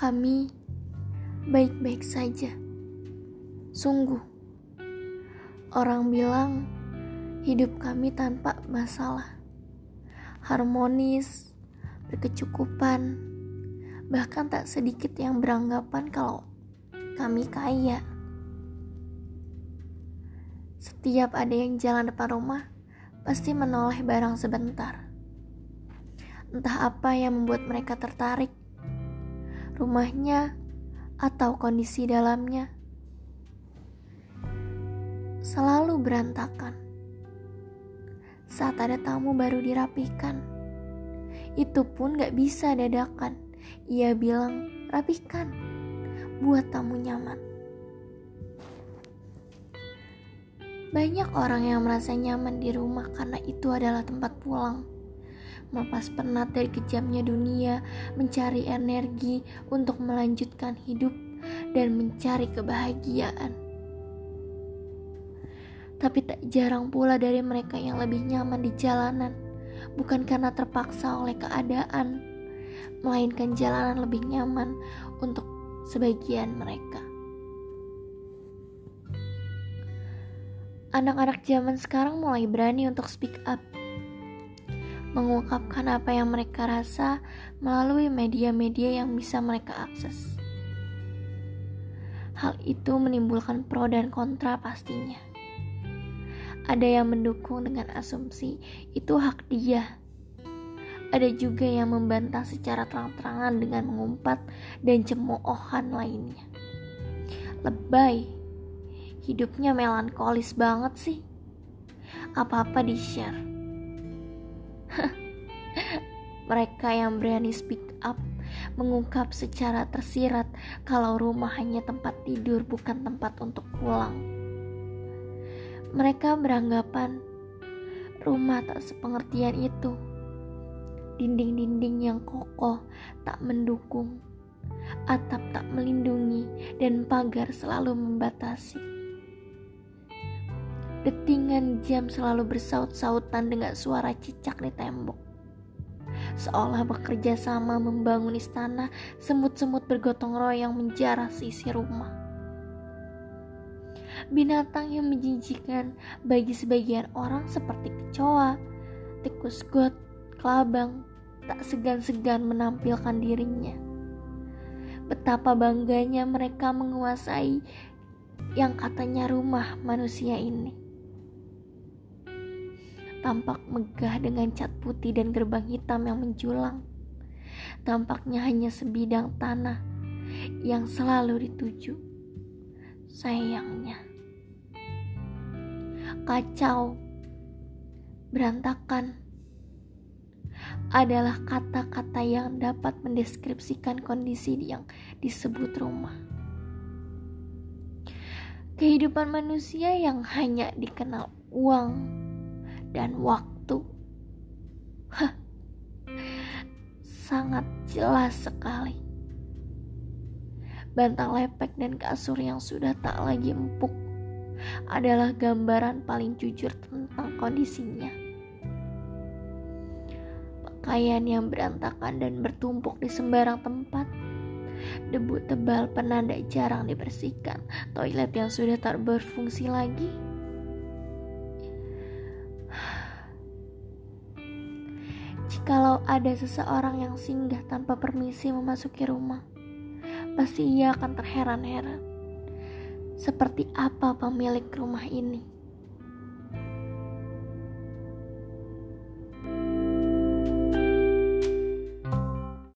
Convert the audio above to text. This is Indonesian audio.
Kami baik-baik saja. Sungguh, orang bilang hidup kami tanpa masalah, harmonis, berkecukupan, bahkan tak sedikit yang beranggapan kalau kami kaya. Setiap ada yang jalan depan rumah, pasti menoleh barang sebentar. Entah apa yang membuat mereka tertarik, rumahnya atau kondisi dalamnya. Selalu berantakan. Saat ada tamu baru dirapikan, itu pun gak bisa dadakan. Ia bilang, rapikan, buat tamu nyaman. Banyak orang yang merasa nyaman di rumah karena itu adalah tempat pulang. Melepas penat dari kejamnya dunia, mencari energi untuk melanjutkan hidup dan mencari kebahagiaan. Tapi tak jarang pula dari mereka yang lebih nyaman di jalanan, bukan karena terpaksa oleh keadaan, melainkan jalanan lebih nyaman untuk sebagian mereka. Anak-anak zaman sekarang mulai berani untuk speak up, mengungkapkan apa yang mereka rasa melalui media-media yang bisa mereka akses. Hal itu menimbulkan pro dan kontra pastinya. Ada yang mendukung dengan asumsi itu hak dia. Ada juga yang membantah secara terang-terangan dengan mengumpat dan cemoohan lainnya. Lebay hidupnya melankolis banget sih. Apa-apa di-share. Mereka yang berani speak up mengungkap secara tersirat kalau rumah hanya tempat tidur bukan tempat untuk pulang. Mereka beranggapan rumah tak sepengertian itu. Dinding-dinding yang kokoh tak mendukung, atap tak melindungi, dan pagar selalu membatasi. Detingan jam selalu bersaut-sautan dengan suara cicak di tembok. Seolah bekerja sama membangun istana, semut-semut bergotong royong menjarah sisi rumah. Binatang yang menjijikan bagi sebagian orang seperti kecoa, tikus got, kelabang, tak segan-segan menampilkan dirinya. Betapa bangganya mereka menguasai yang katanya rumah manusia ini tampak megah dengan cat putih dan gerbang hitam yang menjulang. Tampaknya hanya sebidang tanah yang selalu dituju. Sayangnya, kacau, berantakan adalah kata-kata yang dapat mendeskripsikan kondisi yang disebut rumah. Kehidupan manusia yang hanya dikenal uang, dan waktu. Sangat jelas sekali. Bantal lepek dan kasur yang sudah tak lagi empuk adalah gambaran paling jujur tentang kondisinya. Pakaian yang berantakan dan bertumpuk di sembarang tempat. Debu tebal penanda jarang dibersihkan. Toilet yang sudah tak berfungsi lagi Jikalau ada seseorang yang singgah tanpa permisi memasuki rumah, pasti ia akan terheran-heran. Seperti apa pemilik rumah ini?